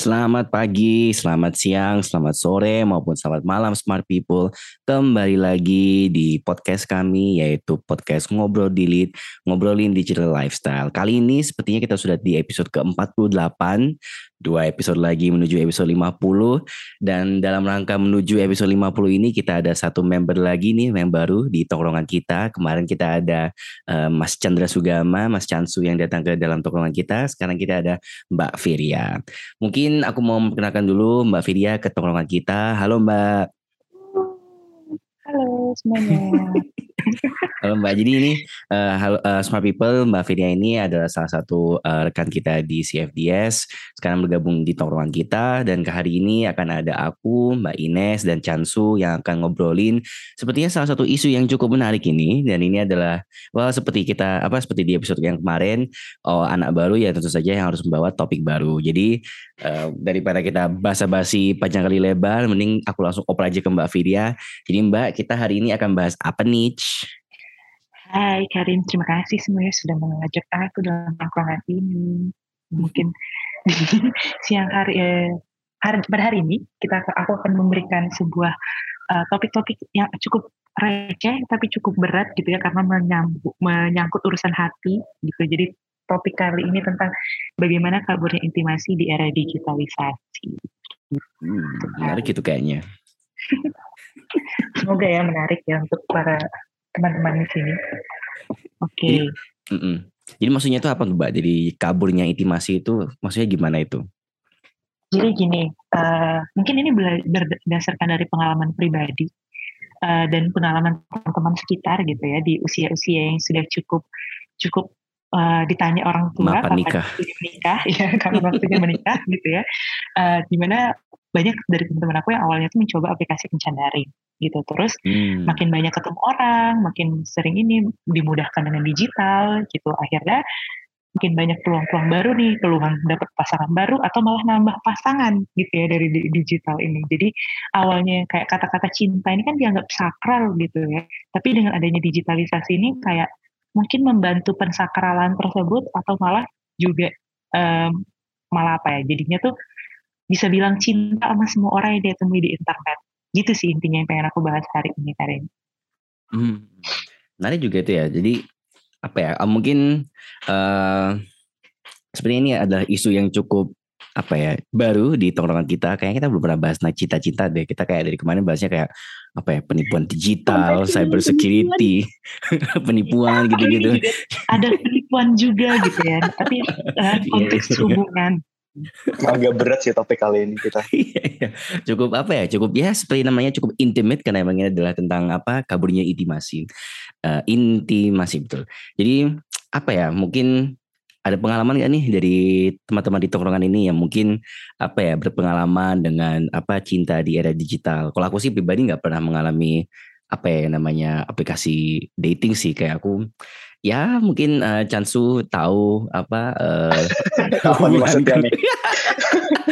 Selamat pagi, selamat siang, selamat sore, maupun selamat malam smart people. Kembali lagi di podcast kami yaitu podcast Ngobrol Dilit, Ngobrolin Digital Lifestyle. Kali ini sepertinya kita sudah di episode ke-48 dua episode lagi menuju episode 50 dan dalam rangka menuju episode 50 ini kita ada satu member lagi nih yang baru di tongkrongan kita kemarin kita ada uh, Mas Chandra Sugama Mas Chansu yang datang ke dalam tongkrongan kita sekarang kita ada Mbak Firia mungkin aku mau memperkenalkan dulu Mbak Firia ke tongkrongan kita. Halo Mbak. Halo semuanya Halo Mbak, jadi ini uh, uh, Smart People, Mbak Fidia ini adalah salah satu uh, rekan kita di CFDS. Sekarang bergabung di tongkrongan kita dan ke hari ini akan ada aku, Mbak Ines dan Chansu yang akan ngobrolin sepertinya salah satu isu yang cukup menarik ini dan ini adalah well seperti kita apa seperti di episode yang kemarin oh anak baru ya tentu saja yang harus membawa topik baru. Jadi uh, daripada kita basa-basi panjang kali lebar, mending aku langsung oper aja ke Mbak Fidia. Jadi Mbak, kita hari ini akan bahas apa nih? Hai Karin, terima kasih semuanya sudah mengajak aku dalam tongkrongan ini. Mungkin di siang hari, eh, hari pada hari ini kita aku akan memberikan sebuah uh, topik-topik yang cukup receh tapi cukup berat gitu ya karena menyambut, menyangkut urusan hati gitu. Jadi topik kali ini tentang bagaimana kaburnya intimasi di era digitalisasi. Hmm, menarik itu kayaknya. Semoga ya menarik ya untuk para teman-teman di sini. Oke. Okay. Jadi, mm -mm. Jadi maksudnya itu apa Mbak? Jadi kaburnya intimasi itu maksudnya gimana itu? Jadi gini, uh, mungkin ini berdasarkan dari pengalaman pribadi uh, dan pengalaman teman-teman sekitar gitu ya di usia-usia yang sudah cukup cukup uh, ditanya orang tua kapan nikah, menikah ya kapan waktunya menikah gitu ya, uh, di mana banyak dari teman-teman aku yang awalnya tuh mencoba aplikasi kencan daring gitu. Terus hmm. makin banyak ketemu orang, makin sering ini dimudahkan dengan digital gitu. Akhirnya makin banyak peluang-peluang baru nih, peluang dapat pasangan baru atau malah nambah pasangan gitu ya dari digital ini. Jadi awalnya kayak kata-kata cinta ini kan dianggap sakral gitu ya. Tapi dengan adanya digitalisasi ini kayak mungkin membantu pensakralan tersebut atau malah juga um, malah apa ya jadinya tuh bisa bilang cinta sama semua orang yang dia temui di internet Gitu sih intinya yang pengen aku bahas hari ini Karin. Hmm. Menarik juga itu ya. Jadi apa ya? Mungkin uh, sebenarnya ini adalah isu yang cukup apa ya baru di tongkrongan kita kayaknya kita belum pernah bahas nah cita-cita deh kita kayak dari kemarin bahasnya kayak apa ya penipuan digital cyber security penipuan gitu-gitu ada penipuan juga gitu ya tapi uh, konteks hubungan agak berat sih topik kali ini kita. Iya, iya. cukup apa ya? Cukup ya seperti namanya cukup intimate karena emang ini adalah tentang apa? Kaburnya intimasi. Uh, intimasi betul. Jadi apa ya? Mungkin ada pengalaman gak nih dari teman-teman di tongkrongan ini yang mungkin apa ya berpengalaman dengan apa cinta di era digital. Kalau aku sih pribadi nggak pernah mengalami apa ya namanya aplikasi dating sih kayak aku ya mungkin uh, Chansu tahu apa uh, apa maksudnya nih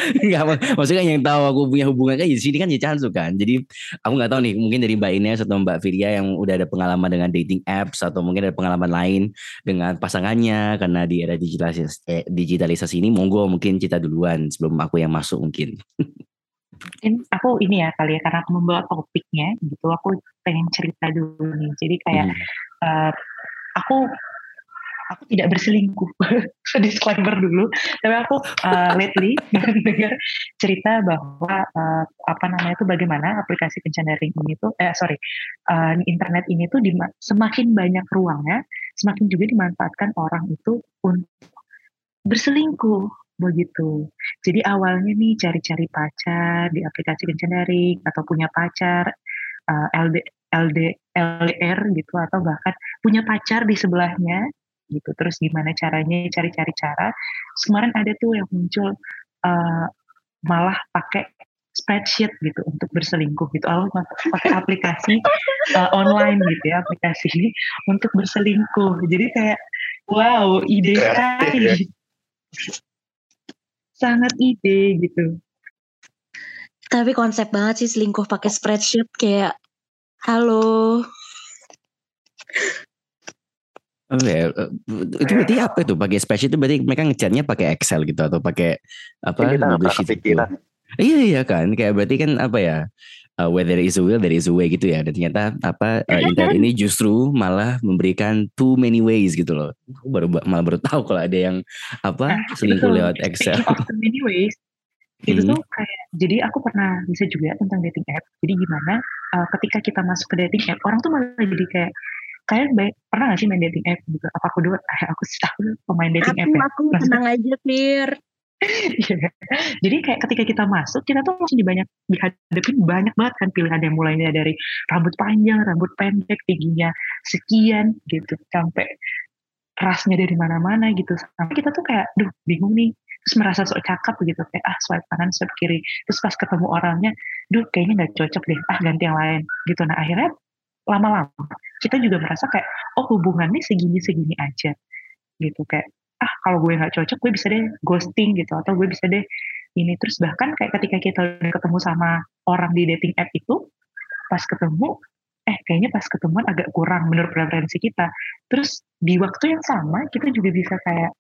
Enggak, maksudnya yang tahu aku punya hubungan kan di sini kan ya Chansu kan. Jadi aku nggak tahu nih mungkin dari Mbak Ines atau Mbak Firia yang udah ada pengalaman dengan dating apps atau mungkin ada pengalaman lain dengan pasangannya karena di era digitalisasi, eh, digitalisasi ini monggo mungkin cerita duluan sebelum aku yang masuk mungkin. mungkin aku ini ya kali ya karena aku membawa topiknya gitu aku pengen cerita dulu nih jadi kayak hmm. uh, aku aku tidak berselingkuh. Disclaimer dulu. Tapi aku uh, lately dengar cerita bahwa uh, apa namanya itu bagaimana aplikasi kencan daring ini tuh eh sorry uh, internet ini tuh semakin banyak ruangnya semakin juga dimanfaatkan orang itu untuk berselingkuh begitu. Jadi awalnya nih cari-cari pacar di aplikasi kencan daring atau punya pacar uh, LD LD LDR gitu atau bahkan punya pacar di sebelahnya gitu. Terus gimana caranya cari-cari cara. Kemarin ada tuh yang muncul uh, malah pakai spreadsheet gitu untuk berselingkuh gitu. Allah pakai aplikasi uh, online gitu ya aplikasi untuk berselingkuh. Jadi kayak wow ide sekali ya. sangat ide gitu. Tapi konsep banget sih selingkuh pakai spreadsheet kayak halo Oh ya, eh, itu berarti apa itu pakai spreadsheet itu berarti mereka ngecatnya pakai Excel gitu atau pakai apa Google Sheet gitu? kepikiran. Iya iya kan, kayak berarti kan apa ya? Uh, where there is a will, there is a way gitu ya. Dan ternyata apa uh, internet ini justru malah memberikan too many ways gitu loh. Aku baru malah baru tahu kalau ada yang apa Nah, selingkuh itu lewat Excel. Speaking of the many ways, itu Hmm. tuh kayak jadi aku pernah bisa juga tentang dating app. Jadi gimana uh, ketika kita masuk ke dating app, orang tuh malah jadi kayak kalian baik pernah gak sih main dating app gitu? Apa aku dulu? Aku sih aku pemain dating app Aku, ya. aku tenang aja, Fir. Iya. Jadi kayak ketika kita masuk, kita tuh langsung dibanyak dihadapin banyak banget kan pilihan yang mulainya dari rambut panjang, rambut pendek, tingginya sekian gitu, sampai rasnya dari mana-mana gitu. Sampai kita tuh kayak, duh bingung nih. Terus merasa sok cakep gitu, kayak ah swipe kanan, swipe kiri. Terus pas ketemu orangnya, duh kayaknya nggak cocok deh, ah ganti yang lain. Gitu. Nah akhirnya lama-lama kita juga merasa kayak, oh hubungannya segini-segini aja. Gitu. Kayak ah kalau gue nggak cocok gue bisa deh ghosting gitu atau gue bisa deh ini. Terus bahkan kayak ketika kita udah ketemu sama orang di dating app itu pas ketemu eh kayaknya pas ketemuan agak kurang menurut preferensi kita. Terus di waktu yang sama kita juga bisa kayak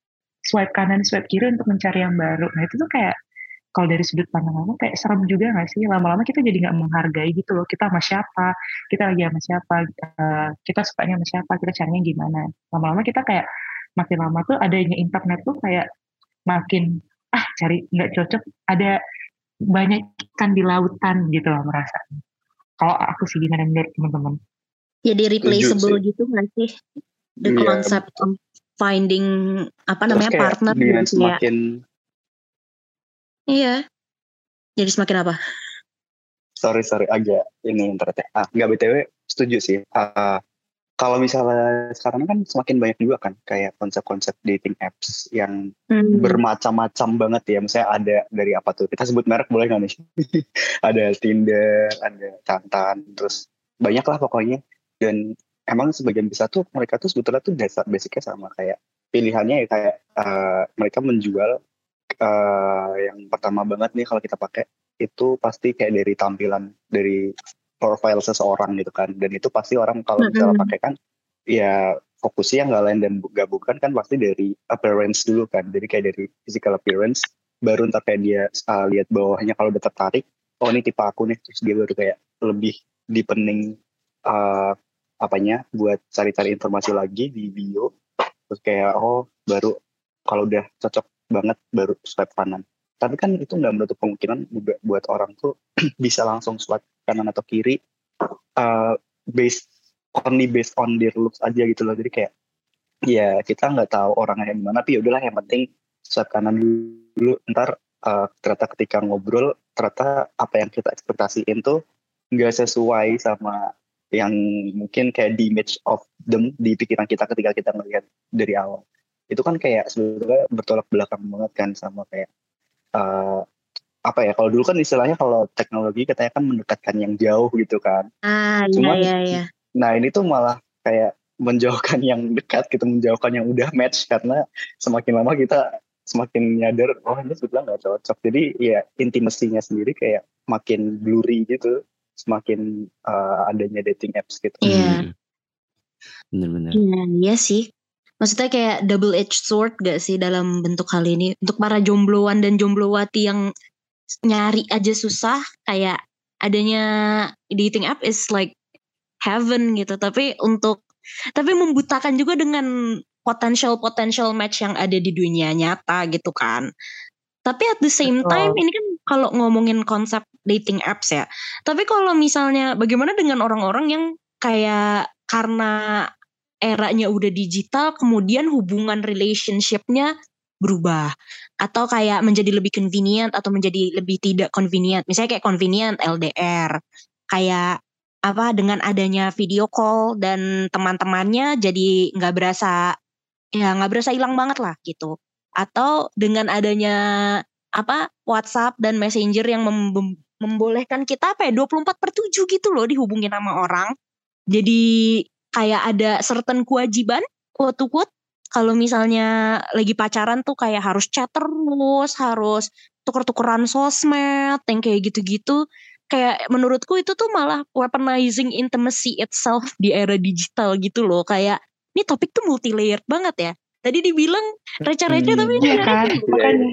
swipe kanan swipe kiri untuk mencari yang baru. Nah itu tuh kayak kalau dari sudut pandang aku kayak serem juga gak sih? Lama-lama kita jadi nggak menghargai gitu loh kita sama siapa kita lagi sama siapa eh, kita sukanya sama siapa kita carinya gimana. Lama-lama kita kayak makin lama tuh adanya internet tuh kayak makin ah cari nggak cocok ada banyak ikan di lautan gitu loh merasa kalau aku sih gimana menurut teman-teman? Jadi replaceable gitu nggak sih? The Iya. concept of finding apa Terus namanya partner dengan gitu ya. semakin Iya. Jadi semakin apa? sorry sorry agak ini internetnya ah nggak btw setuju sih Ah, kalau misalnya sekarang kan semakin banyak juga kan kayak konsep-konsep dating apps yang Hmm. bermacam-macam banget ya misalnya ada dari apa tuh kita sebut merek boleh nggak nih ada Tinder ada Tantan terus banyak lah pokoknya dan emang sebagian besar tuh mereka tuh sebetulnya tuh dasar basicnya sama kayak pilihannya ya kayak eh, mereka menjual eh, yang pertama banget nih kalau kita pakai itu pasti kayak dari tampilan dari profile seseorang gitu kan. Dan itu pasti orang kalau misalnya pakai kan ya fokusnya nggak lain dan nggak bukan kan pasti dari appearance dulu kan. Jadi kayak dari physical appearance baru ntar kayak dia uh, lihat bawahnya kalau udah tertarik oh ini tipe aku nih. Terus dia baru kayak lebih deepening uh, apanya buat cari-cari informasi lagi di bio. Terus kayak oh baru kalau udah cocok banget baru swipe kanan. Tapi kan itu nggak menutup kemungkinan buat orang tuh bisa langsung swipe kanan atau kiri uh, based only based on their looks aja gitu loh. Jadi kayak ya kita nggak tahu orangnya gimana tapi ya udahlah yang penting swipe kanan dulu. Ntar uh, ternyata ketika ngobrol ternyata apa yang kita ekspektasiin tuh nggak sesuai sama yang mungkin kayak di image of them di pikiran kita ketika kita ngelihat dari awal itu kan kayak sebetulnya bertolak belakang banget kan sama kayak uh, apa ya kalau dulu kan istilahnya kalau teknologi katanya kan mendekatkan yang jauh gitu kan Ah iya Cuman- iya iya. Nah ini tuh malah kayak menjauhkan yang dekat gitu, menjauhkan yang udah match karena semakin lama kita semakin nyadar, oh ini sebetulnya nggak cocok. Jadi ya intimasinya sendiri kayak makin blurry gitu, semakin uh, adanya dating apps gitu. Iya. Hmm. Bener-bener. Iya, iya sih. Maksudnya kayak double edged sword gak sih dalam bentuk hal ini? Untuk para jombloan dan jomblowati yang nyari aja susah, kayak adanya dating app is like heaven gitu. Tapi untuk tapi membutakan juga dengan potential potential match yang ada di dunia nyata gitu kan. Tapi at the same time ini kan kalau ngomongin konsep dating apps ya. Tapi kalau misalnya bagaimana dengan orang-orang yang kayak karena eranya udah digital kemudian hubungan relationship-nya berubah? Atau kayak menjadi lebih convenient atau menjadi lebih tidak convenient? Misalnya kayak convenient LDR kayak apa dengan adanya video call dan teman-temannya jadi nggak berasa ya nggak berasa hilang banget lah gitu. Atau dengan adanya apa WhatsApp dan Messenger yang mem- membolehkan kita apa ya 24 per 7 gitu loh dihubungin sama orang. Jadi kayak ada certain kewajiban quote to quote. Kalau misalnya lagi pacaran tuh kayak harus chat terus harus tuker-tukeran sosmed yang kayak gitu-gitu. Kayak menurutku itu tuh malah weaponizing intimacy itself di era digital gitu loh. Kayak ini topik tuh multi layered banget ya. Tadi dibilang receh-receh Hmm, tapi ini ada kan, makanya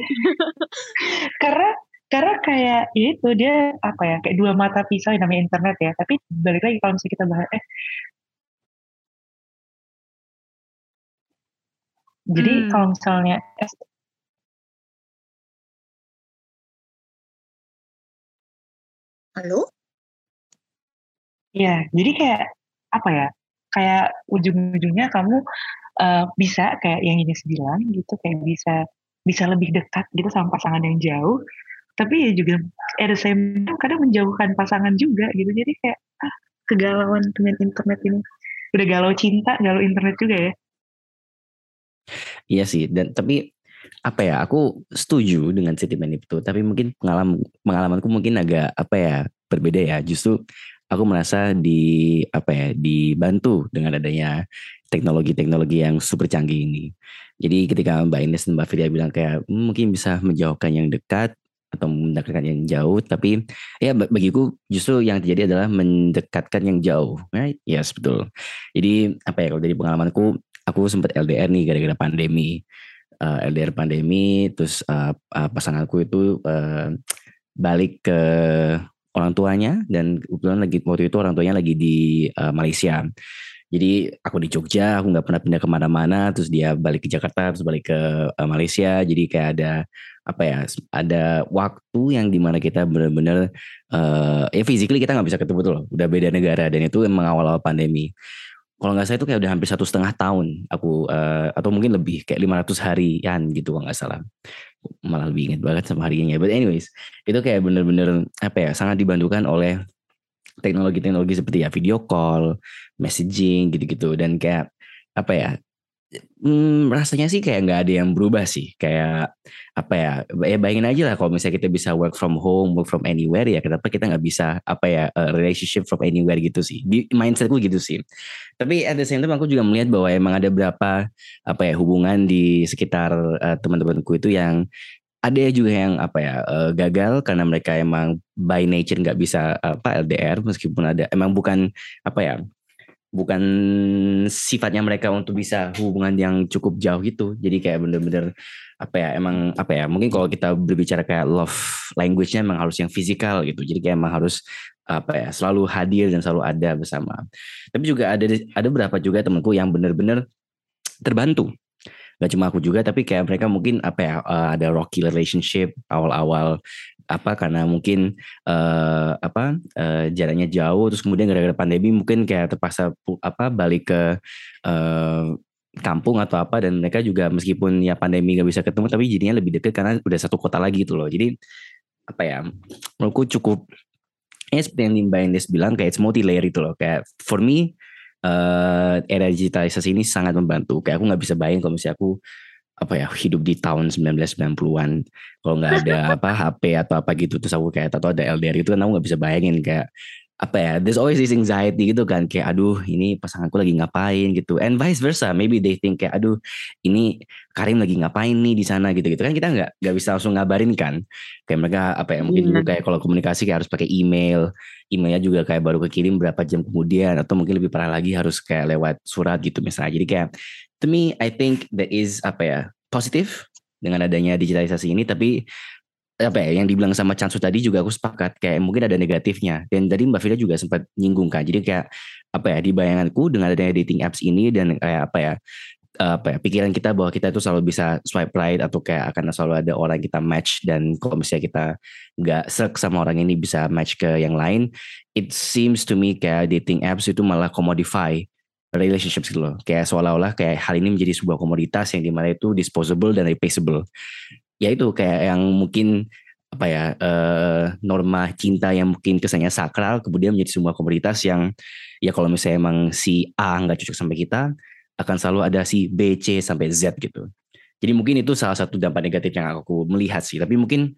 karena karena kayak ya itu dia apa ya kayak dua mata pisau yang namanya internet ya. Tapi balik lagi kalau misalnya kita bahas eh jadi Hmm. kalau misalnya eh, Halo? ya jadi kayak apa ya kayak ujung-ujungnya kamu eh, bisa kayak yang ini bilang gitu kayak bisa bisa lebih dekat gitu sama pasangan yang jauh tapi ya juga at the same kadang menjauhkan pasangan juga gitu jadi kayak ah kegalauan dengan internet ini udah galau cinta galau internet juga ya Iya sih, dan tapi apa ya? Aku setuju dengan sentimen itu, tapi mungkin pengalaman pengalamanku mungkin agak apa ya berbeda ya. Justru aku merasa di apa ya dibantu dengan adanya teknologi-teknologi yang super canggih ini. Jadi ketika Mbak Ines dan Mbak Firya bilang kayak "Hmm, mungkin bisa menjauhkan yang dekat atau mendekatkan yang jauh, tapi ya ba- bagiku justru yang terjadi adalah mendekatkan yang jauh. Right? Yes, betul. Jadi apa ya kalau dari pengalamanku aku sempat LDR nih gara-gara pandemi. Eh, LDR pandemi, terus eh, eh, pasanganku itu eh, balik ke orang tuanya dan kebetulan lagi waktu itu orang tuanya lagi di eh, Malaysia. Jadi aku di Jogja, aku nggak pernah pindah ke mana-mana. Terus dia balik ke Jakarta, terus balik ke Malaysia. Jadi kayak ada apa ya, ada waktu yang di mana kita benar-benar eh ya physically kita nggak bisa ketemu tuh loh. Udah beda negara dan itu emang awal-awal pandemi kalau nggak salah itu kayak udah hampir satu setengah tahun aku eh, atau mungkin lebih kayak 500 harian gitu kalau nggak salah malah lebih inget banget sama harinya but anyways itu kayak bener-bener apa ya sangat dibantukan oleh teknologi-teknologi seperti ya video call messaging gitu-gitu dan kayak apa ya Hmm, rasanya sih kayak nggak ada yang berubah sih. Kayak apa ya? Ya bayangin aja lah kalau misalnya kita bisa work from home, work from anywhere ya kenapa kita nggak bisa apa ya uh, relationship from anywhere gitu sih. Di mindsetku gitu sih. Tapi at the same time aku juga melihat bahwa emang ada berapa apa ya hubungan di sekitar uh, teman-temanku itu yang ada juga yang apa ya uh, gagal karena mereka emang by nature nggak bisa apa LDR meskipun ada emang bukan apa ya bukan sifatnya mereka untuk bisa hubungan yang cukup jauh gitu. Jadi kayak bener-bener apa ya emang apa ya mungkin kalau kita berbicara kayak love language-nya emang harus yang fisikal gitu. Jadi kayak emang harus apa ya selalu hadir dan selalu ada bersama. Tapi juga ada ada beberapa juga temanku yang bener-bener terbantu. Gak cuma aku juga tapi kayak mereka mungkin apa ya uh, ada rocky relationship awal-awal apa karena mungkin uh, apa uh, jaraknya jauh terus kemudian gara-gara pandemi mungkin kayak terpaksa apa balik ke uh, kampung atau apa dan mereka juga meskipun ya pandemi gak bisa ketemu tapi jadinya lebih deket karena udah satu kota lagi gitu loh. Jadi apa ya menurutku cukup ya seperti yang Mbak Indes bilang kayak it's multi layer itu loh. Kayak for me uh, era digitalisasi ini sangat membantu. Kayak aku nggak bisa bayangin kalau misalnya aku apa ya hidup di tahun 1990-an kalau nggak ada apa HP atau apa gitu terus aku kayak atau ada LDR itu kan aku nggak bisa bayangin kayak apa ya there's always this anxiety gitu kan kayak aduh ini pasanganku lagi ngapain? gitu. And vice versa maybe they think kayak aduh ini Karim lagi ngapain nih di sana? gitu gitu kan kita nggak nggak bisa langsung ngabarin kan. Kayak mereka apa ya mungkin dulu kayak kalau komunikasi kayak harus pakai email emailnya juga kayak baru kekirim berapa jam kemudian atau mungkin lebih parah lagi harus kayak lewat surat gitu misalnya. Jadi kayak to me I think that is apa ya positif dengan adanya digitalisasi ini. Tapi apa ya yang dibilang sama Chansu tadi juga aku sepakat kayak mungkin ada negatifnya. Dan tadi Mbak Fida juga sempat nyinggung kan. Jadi kayak apa ya di bayanganku dengan adanya dating apps ini dan kayak apa ya apa ya pikiran kita bahwa kita itu selalu bisa swipe right atau kayak akan selalu ada orang kita match dan kalau misalnya kita nggak serk sama orang ini bisa match ke yang lain it seems to me kayak dating apps itu malah commodify relationships gitu loh kayak seolah-olah kayak hal ini menjadi sebuah komoditas yang di mana itu disposable dan replaceable ya itu kayak yang mungkin apa ya uh, norma cinta yang mungkin kesannya sakral kemudian menjadi sebuah komoditas yang ya kalau misalnya emang si A nggak cocok sampai kita akan selalu ada si B, C sampai Z gitu. Jadi mungkin itu salah satu dampak negatif yang aku melihat sih. Tapi mungkin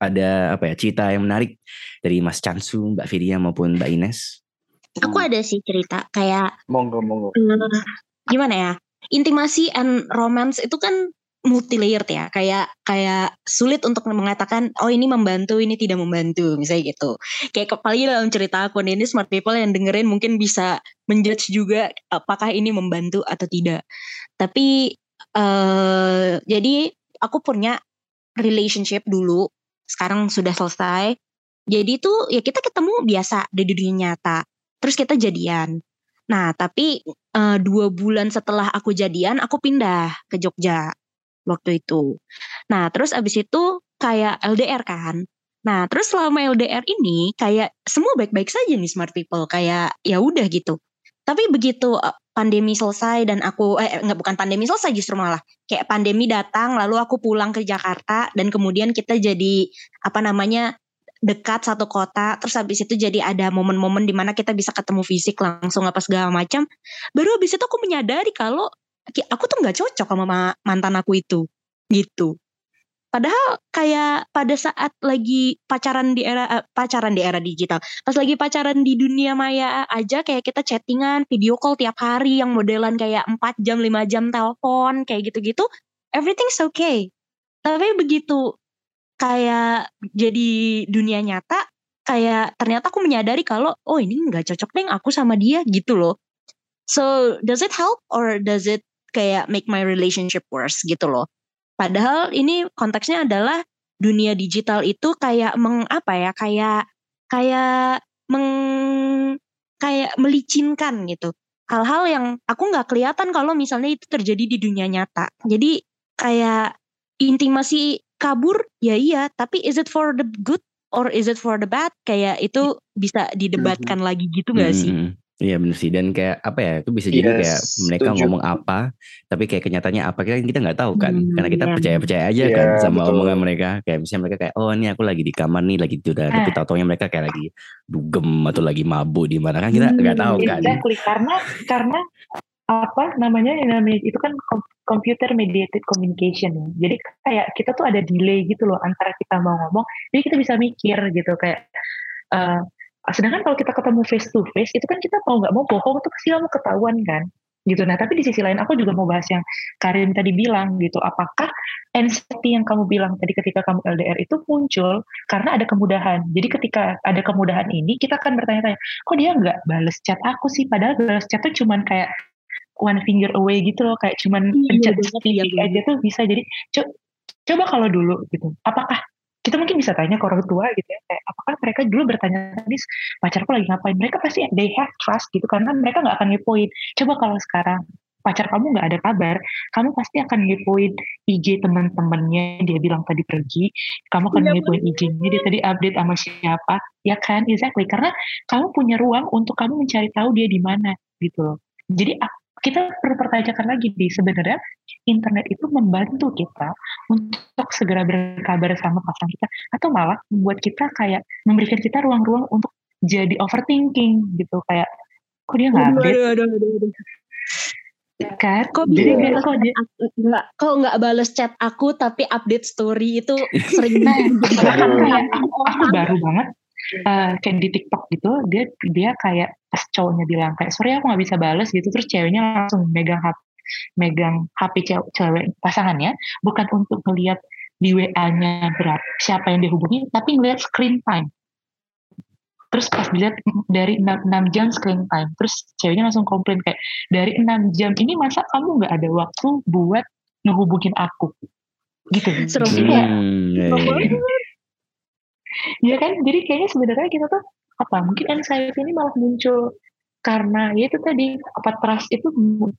ada apa ya cerita yang menarik dari Mas Chansu, Mbak Fidia maupun Mbak Ines. Aku ada sih cerita kayak Monggo, monggo. uh, gimana ya? Intimasi and romance itu kan multi layered ya kayak kayak sulit untuk mengatakan oh ini membantu ini tidak membantu misalnya gitu kayak apalagi dalam cerita aku ini smart people yang dengerin mungkin bisa menjudge juga apakah ini membantu atau tidak. Tapi uh, jadi aku punya relationship dulu, sekarang sudah selesai. Jadi tuh ya kita ketemu biasa di dunia nyata. Terus kita jadian. Nah tapi uh, dua bulan setelah aku jadian, aku pindah ke Jogja waktu itu. Nah terus abis itu kayak LDR kan. Nah, terus selama LDR ini kayak semua baik-baik saja nih smart people, kayak ya udah gitu. Tapi begitu eh, pandemi selesai dan aku eh nggak bukan pandemi selesai justru malah kayak pandemi datang lalu aku pulang ke Jakarta dan kemudian kita jadi apa namanya dekat satu kota terus habis itu jadi ada momen-momen di mana kita bisa ketemu fisik langsung apa segala macam baru habis itu aku menyadari kalau aku tuh nggak cocok sama mantan aku itu gitu Padahal kayak pada saat lagi pacaran di era uh, pacaran di era digital, pas lagi pacaran di dunia maya aja kayak kita chattingan, video call tiap hari yang modelan kayak 4 jam, 5 jam telepon kayak gitu-gitu, everything's okay. Tapi begitu kayak jadi dunia nyata, kayak ternyata aku menyadari kalau oh ini nggak cocok deh aku sama dia gitu loh. So does it help or does it kayak make my relationship worse gitu loh? Padahal ini konteksnya adalah dunia digital itu kayak mengapa ya kayak kayak meng kayak melicinkan gitu hal-hal yang aku nggak kelihatan kalau misalnya itu terjadi di dunia nyata jadi kayak intimasi kabur ya iya tapi is it for the good or is it for the bad kayak itu bisa didebatkan mm -hmm. lagi gitu gak sih mm -hmm. Iya benar sih dan kayak apa ya itu bisa yes, jadi kayak mereka setuju. ngomong apa tapi kayak kenyataannya apa kita kita nggak tahu kan hmm, karena kita iya. percaya percaya aja yeah, kan sama betul. omongan mereka kayak misalnya mereka kayak oh ini aku lagi di kamar nih lagi tidur nah. tapi tau mereka kayak lagi dugem atau lagi mabuk di mana kan kita nggak hmm, tahu kan exactly. karena karena apa namanya itu kan computer mediated communication. Jadi kayak kita tuh ada delay gitu loh antara kita mau ngomong jadi kita bisa mikir gitu kayak uh, sedangkan kalau kita ketemu face to face itu kan kita mau nggak mau bohong itu pasti kamu ketahuan kan gitu. Nah tapi di sisi lain aku juga mau bahas yang Karin tadi bilang gitu apakah anxiety yang kamu bilang tadi ketika kamu LDR itu muncul karena ada kemudahan. Jadi ketika ada kemudahan ini kita akan bertanya-tanya kok dia nggak bales chat aku sih? Padahal bales chat tuh cuman kayak one finger away gitu loh kayak cuman iya, pencet iya, aja tuh bisa. Jadi co coba kalau dulu gitu apakah kita mungkin bisa tanya ke orang tua gitu ya kayak apakah mereka dulu bertanya tadi pacarku lagi ngapain? Mereka pasti they have trust gitu karena mereka nggak akan ngepoin. Coba kalau sekarang pacar kamu nggak ada kabar kamu pasti akan ngepoin IG teman-temannya. Dia bilang tadi pergi kamu akan ya, ngepoin IG-nya dia tadi update sama siapa. Ya kan? Exactly. Karena kamu punya ruang untuk kamu mencari tahu dia di mana gitu loh. Jadi kita perlu pertanyakan lagi di sebenarnya internet itu membantu kita untuk segera berkabar sama pasangan kita atau malah membuat kita kayak memberikan kita ruang-ruang untuk jadi overthinking gitu kayak kok dia nggak update? aduh, aduh, aduh, aduh. Ya kan? Kok jadi gak, kok dia nggak kok nggak balas chat aku tapi update story itu sering nah, kayak aku, aku baru banget uh, kayak di TikTok gitu dia dia kayak pas cowoknya bilang kayak sorry aku nggak bisa balas gitu. Terus ceweknya langsung megang HP megang HP cewek, cewek pasangannya bukan untuk melihat di WA-nya berat siapa yang dihubungi tapi ngeliat screen time. Terus pas dilihat dari 6, 6 jam screen time terus ceweknya langsung komplain kayak dari 6 jam ini masa kamu nggak ada waktu buat ngehubungin aku? Gitu. Seru hmm, ya, ya, ya ya kan jadi kayaknya sebenarnya kita tuh apa mungkin anxiety ini malah muncul karena ya itu tadi apa trust itu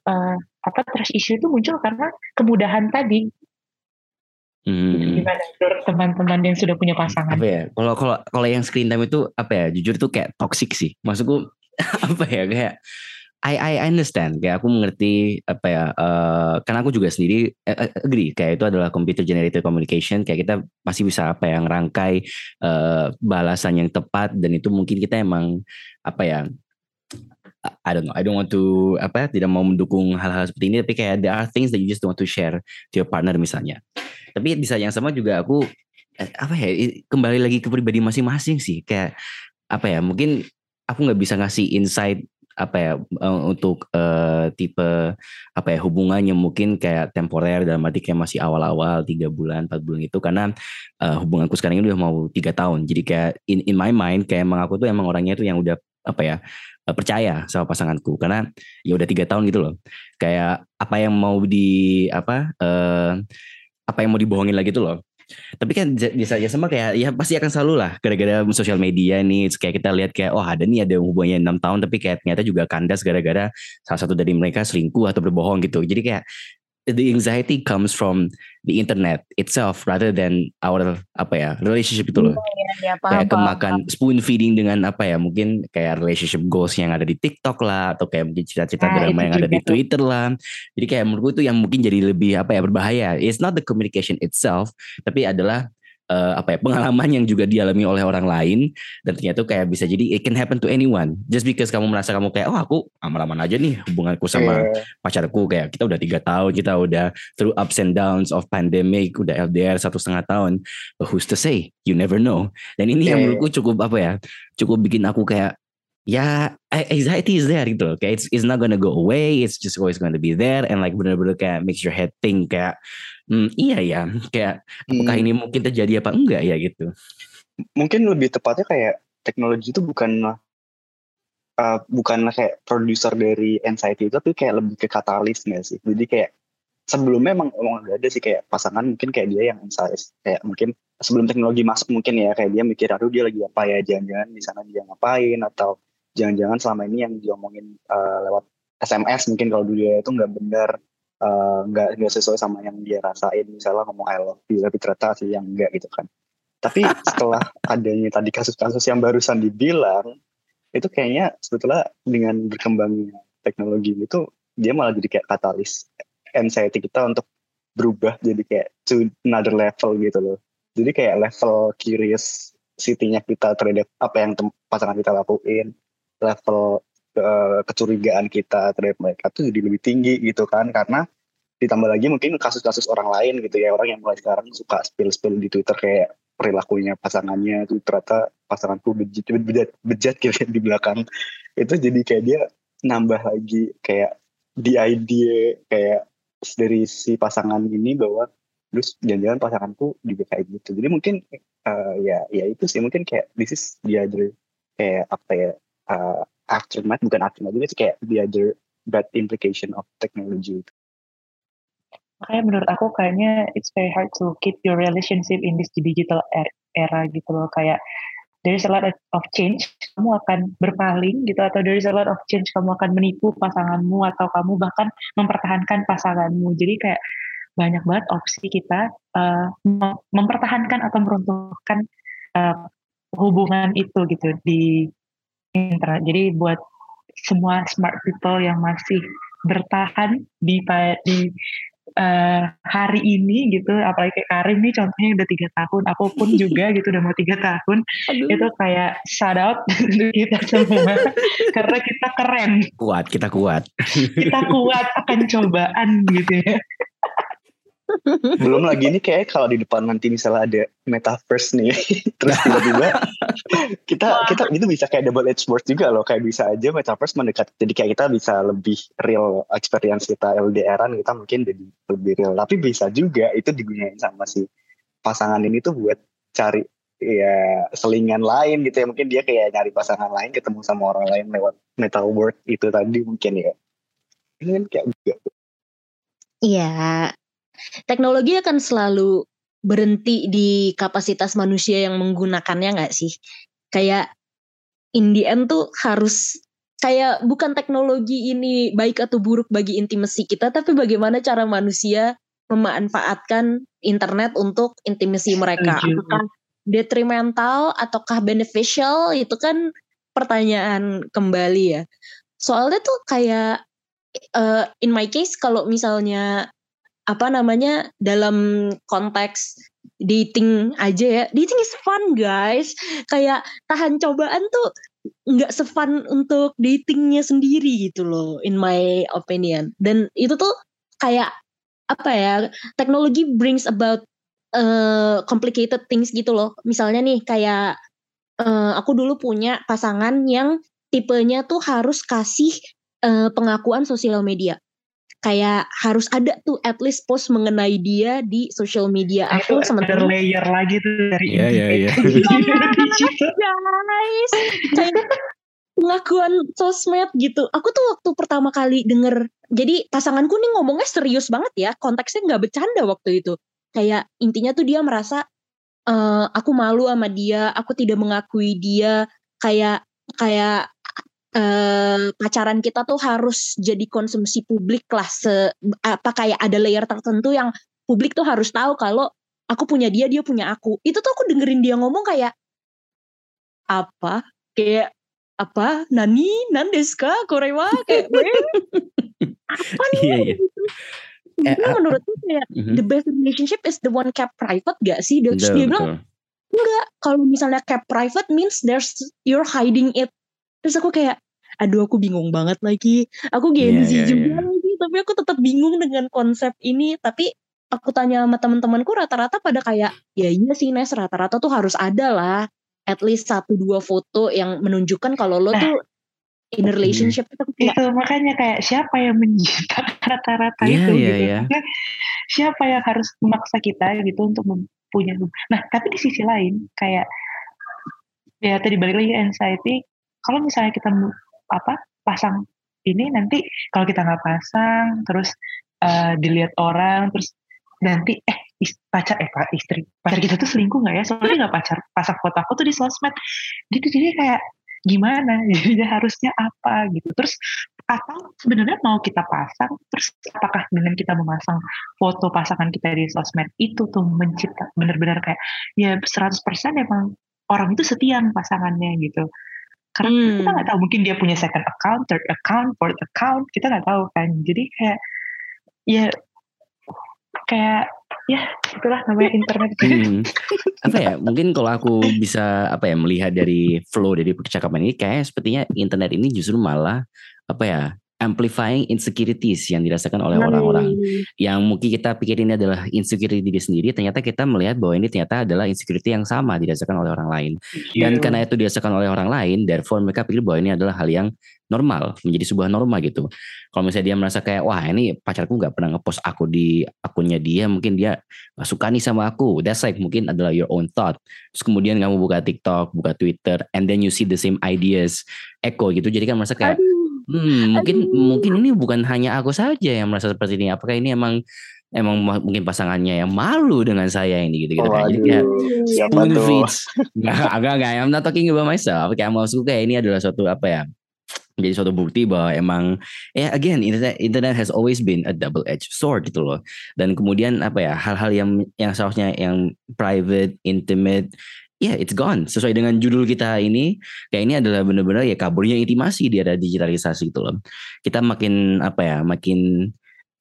uh, apa trust issue itu muncul karena kemudahan tadi Hmm. Gimana teman-teman yang sudah punya pasangan? Apa ya? Kalau kalau kalau yang screen time itu apa ya? Jujur itu kayak toxic sih. Maksudku apa ya? Kayak I I understand. Kayak aku mengerti apa ya uh, karena aku juga sendiri uh, agree. Kayak itu adalah computer generated communication. Kayak kita pasti bisa apa yang rangkai uh, balasan yang tepat. Dan itu mungkin kita emang apa ya I don't know. I don't want to apa ya, tidak mau mendukung hal-hal seperti ini. Tapi kayak there are things that you just want to share to your partner misalnya. Tapi bisa yang sama juga aku apa ya kembali lagi ke pribadi masing-masing sih. Kayak apa ya mungkin aku nggak bisa ngasih insight apa ya untuk uh, tipe apa ya hubungannya mungkin kayak temporer dalam arti kayak masih awal-awal tiga bulan empat bulan itu karena uh, hubunganku sekarang ini udah mau tiga tahun. Jadi kayak in in my mind kayak emang aku tuh emang orangnya tuh yang udah apa ya percaya sama pasanganku. Karena ya udah tiga tahun gitu loh. Kayak apa yang mau di apa uh, apa yang mau dibohongin lagi tuh loh tapi kan biasa aja sama kayak ya pasti akan selalu lah gara-gara sosial media nih kayak kita lihat kayak oh ada nih ada hubungannya enam tahun tapi kayak ternyata juga kandas gara-gara salah satu dari mereka selingkuh atau berbohong gitu. Jadi kayak the anxiety comes from the internet itself rather than our apa ya relationship itu loh. Ya, ya, paham, kayak kemakan paham. spoon feeding dengan apa ya mungkin kayak relationship goals yang ada di TikTok lah atau kayak mungkin cita-cita nah, drama yang ada di Twitter lah. Jadi kayak menurutku itu yang mungkin jadi lebih apa ya berbahaya. It's not the communication itself, tapi adalah uh, apa ya pengalaman yang juga dialami oleh orang lain dan ternyata kayak bisa jadi it can happen to anyone. Just because kamu merasa kamu kayak oh aku aman-aman aja nih hubunganku sama yeah. pacarku kayak kita udah tiga tahun kita udah through ups and downs of pandemic udah LDR satu setengah tahun. But who's to say? You never know. Dan ini yeah. yang menurutku cukup apa ya cukup bikin aku kayak ya anxiety is there gitu loh. Kayak it's, it's not gonna go away it's just always gonna be there and like bener-bener kayak makes your head think kayak hmm, iya ya kayak apakah hmm. ini mungkin terjadi apa enggak ya gitu? Mungkin lebih tepatnya kayak teknologi itu bukan uh, bukan kayak produser dari anxiety itu tapi kayak lebih ke katalis nggak sih? Jadi kayak sebelumnya emang emang ada sih kayak pasangan mungkin kayak dia yang anxiety kayak mungkin sebelum teknologi masuk mungkin ya kayak dia mikir aduh dia lagi apa ya jangan-jangan di sana dia ngapain? Atau jangan-jangan selama ini yang diomongin uh, lewat SMS mungkin kalau dia itu nggak benar nggak uh, nggak sesuai sama yang dia rasain. Misalnya ngomong I love you tapi ternyata sih yang enggak gitu kan. Tapi setelah adanya tadi kasus-kasus yang barusan dibilang itu kayaknya sebetulnya dengan berkembangnya teknologi itu dia malah jadi kayak katalis anxiety kita untuk berubah jadi kayak to another level gitu loh. Jadi kayak level curious city-nya kita terhadap apa yang pasangan kita lakuin level uh, kecurigaan kita terhadap mereka tuh jadi lebih tinggi gitu kan. Karena ditambah lagi mungkin kasus-kasus orang lain gitu ya. Orang yang mulai sekarang suka spill-spill di Twitter kayak perilakunya pasangannya itu ternyata pasanganku bejat bejat, bejat gitu di belakang. Itu jadi kayak dia nambah lagi kayak di idea kayak dari si pasangan ini bahwa terus jangan-jangan pasanganku juga kayak gitu. Jadi mungkin uh, ya ya itu sih. Mungkin kayak this is the other kayak apa ya uh, aftermath bukan aftermath itu kayak the other bad implication of technology. Makanya menurut aku kayaknya it's very hard to keep your relationship in this digital er-, era gitu loh. Kayak there is a lot of change kamu akan berpaling gitu atau there is a lot of change kamu akan menipu pasanganmu atau kamu bahkan mempertahankan pasanganmu. Jadi kayak banyak banget opsi kita uh, mempertahankan atau meruntuhkan uh, hubungan itu gitu di internet. Jadi buat semua smart people yang masih bertahan di di uh, hari ini gitu, apalagi kayak Karim nih contohnya udah tiga tahun, aku pun juga gitu udah mau tiga tahun, Aduh. itu kayak shout out untuk kita semua karena kita keren. Kuat, kita kuat. kita kuat akan cobaan gitu ya. Belum lagi ini kayak kalau di depan nanti misalnya ada metaverse nih, terus tiba-tiba kita Wah. kita itu bisa kayak double edge sword juga loh, kayak bisa aja metaverse mendekat. Jadi kayak kita bisa lebih real experience kita LDRan kita mungkin jadi lebih real. Tapi bisa juga itu digunain sama si pasangan ini tuh buat cari ya selingan lain gitu ya mungkin dia kayak nyari pasangan lain ketemu sama orang lain lewat metal world itu tadi mungkin ya ini kan kayak juga Iya, teknologi akan selalu berhenti di kapasitas manusia yang menggunakannya nggak sih? Kayak in the end tuh harus kayak bukan teknologi ini baik atau buruk bagi intimasi kita, tapi bagaimana cara manusia memanfaatkan internet untuk intimasi mereka. Apakah detrimental ataukah beneficial itu kan pertanyaan kembali ya. Soalnya tuh kayak uh, in my case kalau misalnya apa namanya dalam konteks dating aja ya. Dating is fun guys. Kayak tahan cobaan tuh nggak sefun untuk datingnya sendiri gitu loh in my opinion. Dan itu tuh kayak apa ya teknologi brings about uh, complicated things gitu loh. Misalnya nih kayak uh, aku dulu punya pasangan yang tipenya tuh harus kasih uh, pengakuan sosial media kayak harus ada tuh at least post mengenai dia di social media nah, aku sementara layer lagi tuh dari Iya iya iya. Guys, kayak pengakuan sosmed gitu. Aku tuh waktu pertama kali denger, jadi pasanganku nih ngomongnya serius banget ya, konteksnya nggak bercanda waktu itu. Kayak intinya tuh dia merasa uh, aku malu sama dia, aku tidak mengakui dia, kayak kayak uh, pacaran kita tuh harus jadi konsumsi publik lah, se apa kayak ada layer tertentu yang publik tuh harus tahu kalau aku punya dia, dia punya aku. Itu tuh aku dengerin dia ngomong kayak apa? Kayak apa? Nani, nandeska, korewa, kayak apa nih? Iya, iya. Gitu. Eh, menurutku kayak uh, the best relationship is the one kept private gak sih? Terus dia bilang enggak. Kalau misalnya kept private means there's you're hiding it. Terus aku kayak, aduh aku bingung banget lagi. Aku Gen yeah, Z yeah, juga yeah. lagi, tapi aku tetap bingung dengan konsep ini. Tapi aku tanya sama teman-temanku rata-rata pada kayak, ya iya sih Nes, rata-rata tuh harus ada lah at least satu dua foto yang menunjukkan kalau lo nah, tuh in a relationship itu kayak, itu makanya kayak siapa yang menciptakan rata-rata yeah, itu yeah, gitu yeah. siapa yang harus memaksa kita gitu untuk mempunyai nah tapi di sisi lain kayak ya tadi balik lagi anxiety kalau misalnya kita apa pasang ini nanti kalau kita nggak pasang terus uh, dilihat orang terus nanti eh pacar eh pak istri pacar kita tuh selingkuh nggak ya? Soalnya nggak pacar pasang foto aku tuh di sosmed. Gitu jadi kayak gimana? Jadi harusnya apa gitu? Terus atau sebenarnya mau kita pasang terus apakah dengan kita memasang foto pasangan kita di sosmed itu tuh mencipta benar-benar kayak ya 100% emang orang itu setia pasangannya gitu karena hmm. kita nggak tahu mungkin dia punya second account third account fourth account kita nggak tahu kan jadi kayak ya kayak ya itulah namanya internet hmm. apa ya mungkin kalau aku bisa apa ya melihat dari flow dari percakapan ini kayak sepertinya internet ini justru malah apa ya amplifying insecurities yang dirasakan oleh orang-orang. Yang mungkin kita pikir ini adalah insecurity diri sendiri ternyata kita melihat bahwa ini ternyata adalah insecurity yang sama dirasakan oleh orang lain. Yeah. dan karena itu dirasakan oleh orang lain therefore mereka pikir bahwa ini adalah hal yang normal menjadi sebuah norma gitu. Kalau misalnya dia merasa kayak wah ini pacarku nggak pernah ngepost aku di akunnya dia mungkin dia gak suka nih sama aku. That's like mungkin adalah your own thought. Terus kemudian kamu buka TikTok buka Twitter and then you see the same ideas echo gitu. Jadi kan merasa kayak Aduh Hmm, mungkin Aduh. mungkin ini bukan hanya aku saja yang merasa seperti ini. Apakah ini emang emang mungkin pasangannya yang malu dengan saya ini gitu gitu oh, kan. Jadi kayak spoon feeds. Enggak, enggak, enggak. I'm not talking about myself. Kayak maksudku kayak ini adalah suatu apa ya? Jadi suatu bukti bahwa emang ya again internet internet has always been a double edged sword gitu loh. Dan kemudian apa ya hal-hal yang yang seharusnya yang private, intimate ya yeah, it's gone. Sesuai dengan judul kita ini kayak ini adalah benar-benar ya kaburnya intimasi di era digitalisasi gitu loh. Kita makin apa ya makin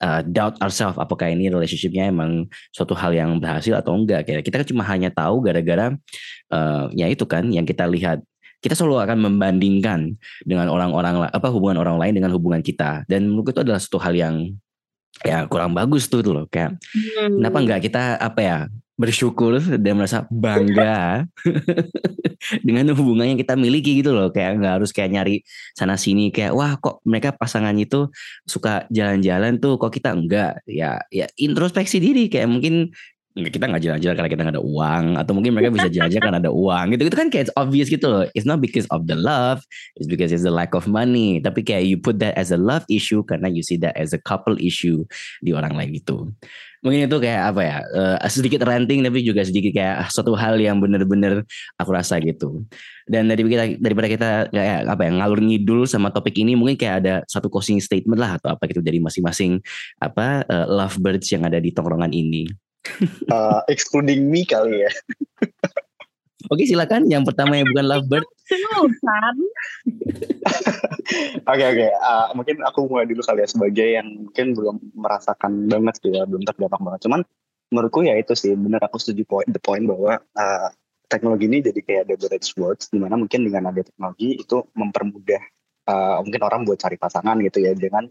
uh, doubt ourselves apakah ini relationshipnya emang suatu hal yang berhasil atau enggak kayak kita kan cuma hanya tahu gara-gara uh, ya itu kan yang kita lihat. Kita selalu akan membandingkan dengan orang-orang apa hubungan orang lain dengan hubungan kita. Dan menurut itu adalah suatu hal yang ya kurang bagus tuh, tuh loh kayak hmm. kenapa enggak kita apa ya bersyukur dan merasa bangga dengan hubungan yang kita miliki gitu loh. Kayak nggak harus kayak nyari sana sini kayak wah kok mereka pasangan itu suka jalan-jalan tuh kok kita enggak? Ya ya introspeksi diri kayak mungkin kita nggak jalan-jalan karena kita nggak ada uang atau mungkin mereka bisa jalan-jalan karena ada uang gitu itu kan kayak it's obvious gitu loh. It's not because of the love it's because it's the lack of money. Tapi kayak you put that as a love issue karena you see that as a couple issue di orang lain gitu mungkin itu kayak apa ya uh, sedikit ranting tapi juga sedikit kayak suatu hal yang bener-bener aku rasa gitu. Dan dari kita daripada kita kayak apa ya ngalur ngidul sama topik ini mungkin kayak ada satu closing statement lah atau apa gitu dari masing-masing apa uh, lovebirds yang ada di tongkrongan ini. Uh, excluding me kali ya Oke silakan yang pertama yang bukan lovebird. Oke oke, uh, mungkin aku mulai dulu kali ya sebagai yang mungkin belum merasakan banget gitu ya, belum terdampak banget. Cuman menurutku ya itu sih benar aku setuju point the point bahwa uh, teknologi ini jadi kayak double edged words di mana mungkin dengan ada teknologi itu mempermudah uh, mungkin orang buat cari pasangan gitu ya dengan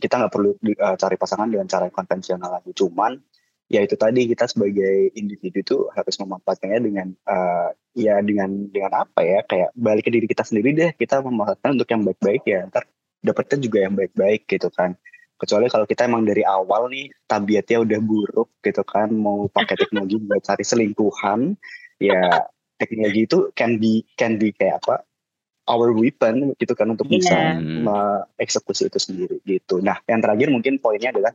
kita nggak perlu uh, cari pasangan dengan cara konvensional lagi. Cuman ya itu tadi kita sebagai individu itu harus memanfaatkannya dengan uh, ya dengan dengan apa ya kayak balik ke diri kita sendiri deh kita memanfaatkan untuk yang baik-baik ya ntar dapetnya juga yang baik-baik gitu kan kecuali kalau kita emang dari awal nih tabiatnya udah buruk gitu kan mau pakai teknologi buat cari selingkuhan ya teknologi itu can be can be kayak apa our weapon gitu kan untuk bisa Yeah. mengeksekusi itu sendiri gitu. Nah, yang terakhir mungkin poinnya adalah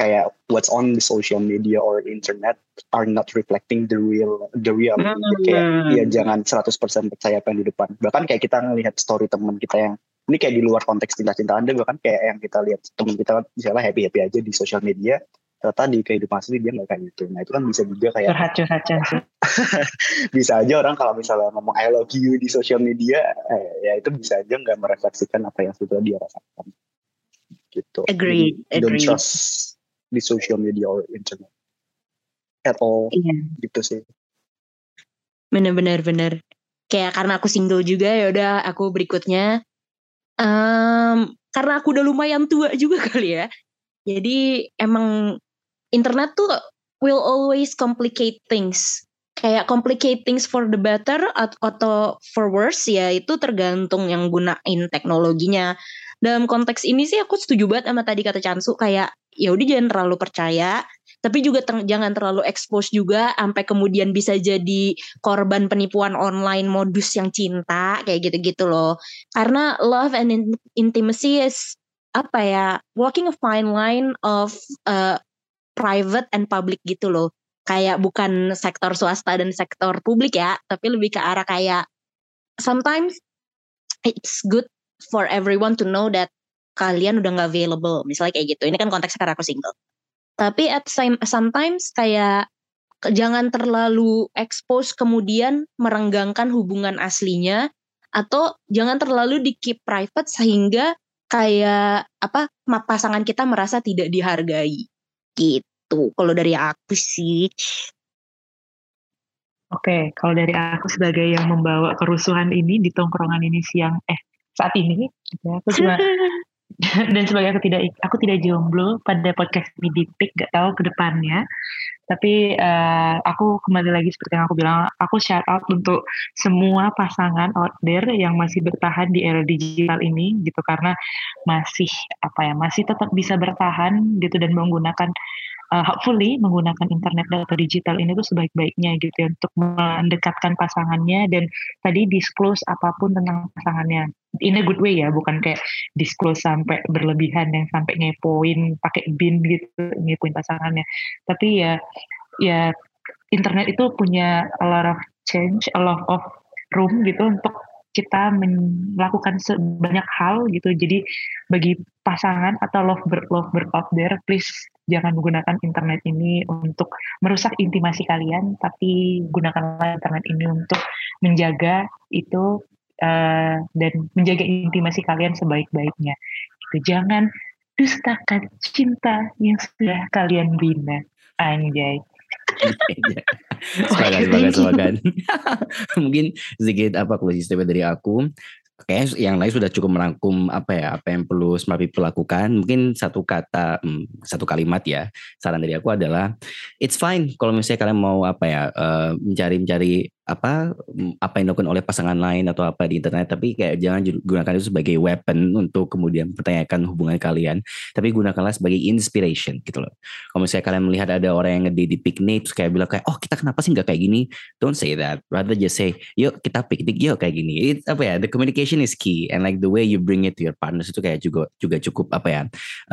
kayak what's on the social media or internet are not reflecting the real the reality. Hmm. Kayak ya jangan 100% percaya apa yang di depan. Bahkan kayak kita ngelihat story teman kita yang ini kayak di luar konteks cinta-cintaan deh bahkan kayak yang kita lihat teman kita misalnya happy-happy aja di social media ternyata di kehidupan asli dia nggak kayak gitu. Nah itu kan bisa juga kayak curhat curhat curhat bisa aja orang kalau misalnya ngomong I love you di social media eh, ya itu bisa aja nggak merefleksikan apa yang sebetulnya dia rasakan gitu Agreed, Jadi, don't trust di social media or internet at all Iya. gitu sih Bener-bener bener. Kayak karena aku single juga ya udah aku berikutnya. Em, karena aku udah lumayan tua juga kali ya. Jadi emang internet tuh will always complicate things. Kayak complicate things for the better at- atau for worse ya itu tergantung yang gunain teknologinya. Dalam konteks ini sih aku setuju banget sama tadi kata Chansu kayak ya udah jangan terlalu percaya tapi juga ter- jangan terlalu expose juga sampai kemudian bisa jadi korban penipuan online modus yang cinta kayak gitu-gitu loh. Karena love and in- intimacy is apa ya walking a fine line of uh, private and public gitu loh. Kayak bukan sektor swasta dan sektor publik ya, tapi lebih ke arah kayak sometimes it's good for everyone to know that kalian udah nggak available. Misalnya kayak gitu. Ini kan konteksnya karena aku single. Tapi at same sometimes kayak jangan terlalu expose kemudian merenggangkan hubungan aslinya atau jangan terlalu di keep private sehingga kayak apa pasangan kita merasa tidak dihargai gitu kalau dari aku sih Oke, kalau dari aku sebagai yang membawa kerusuhan ini di tongkrongan ini siang eh saat ini, ya, aku cuma dan sebagai aku tidak aku tidak jomblo pada podcast ini di pick gak tahu ke depannya. Tapi eh, aku kembali lagi seperti yang aku bilang aku shout out untuk semua pasangan out there yang masih bertahan di era digital ini gitu. Karena masih apa ya masih tetap bisa bertahan gitu dan menggunakan eh, hopefully menggunakan internet atau digital ini tuh sebaik-baiknya gitu ya untuk mendekatkan pasangannya dan tadi disclose apa pun tentang pasangannya. In a good way ya bukan kayak disclose sampai berlebihan yang sampai ngepoin pakai bin gitu ngepoin pasangannya. Tapi ya ya internet itu punya a lot of change a lot of room gitu untuk kita melakukan sebanyak hal gitu. Jadi bagi pasangan atau lovebird lovebird out there please jangan menggunakan internet ini untuk merusak intimasi kalian tapi gunakanlah internet ini untuk menjaga itu eh, dan menjaga intimasi kalian sebaik-baiknya. Itu jangan dustakan cinta yang sudah kalian bina. Anjay. semangat, semangat, semangat. Mungkin sedikit apa closing statement dari aku. Kayaknya yang lain sudah cukup merangkum apa ya apa yang perlu smart people lakukan. Mungkin satu kata, hmm, satu kalimat ya. Saran dari aku adalah it's fine kalau misalnya kalian mau apa ya eh, mencari-mencari apa apa yang dilakukan oleh pasangan lain atau apa di internet. Tapi kayak jangan gunakan itu sebagai weapon untuk kemudian mempertanyakan hubungan kalian. Tapi gunakanlah sebagai inspiration gitu loh. Kalau misalnya kalian melihat ada orang yang ngede di piknik terus kayak bilang kayak oh kita kenapa sih nggak kayak gini? Don't say that. Rather just say yuk kita piknik yuk kayak gini. It, apa ya the communication is key and like the way you bring it to your partners itu kayak juga juga cukup apa ya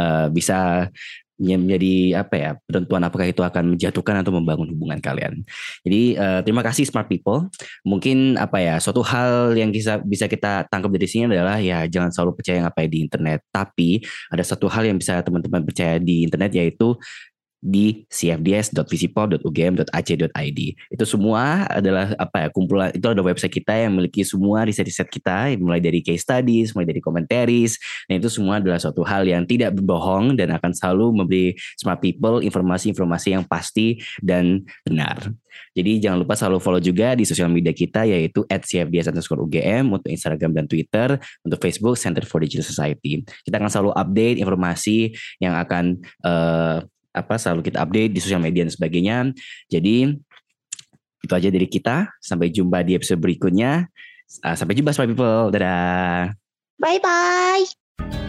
eh, bisa menjadi apa ya penentuan apakah itu akan menjatuhkan atau membangun hubungan kalian. Jadi eh, terima kasih smart people. Mungkin apa ya suatu hal yang bisa bisa kita tangkap dari sini adalah ya jangan selalu percaya yang apa ya di internet. Tapi ada satu hal yang bisa teman-teman percaya di internet yaitu di cfds.visipol.ugm.ac.id. Itu semua adalah apa ya kumpulan itu ada website kita yang memiliki semua riset-riset kita mulai dari case studies, mulai dari commentaries. Dan itu semua adalah suatu hal yang tidak berbohong dan akan selalu memberi smart people informasi-informasi yang pasti dan benar. Jadi jangan lupa selalu follow juga di sosial media kita yaitu @cfds_ugm untuk Instagram dan Twitter, untuk Facebook Center for Digital Society. Kita akan selalu update informasi yang akan eh, apa selalu kita update di sosial media dan sebagainya. Jadi itu aja dari kita. Sampai jumpa di episode berikutnya. Uh, Sampai jumpa smart people. Dadah. bye bye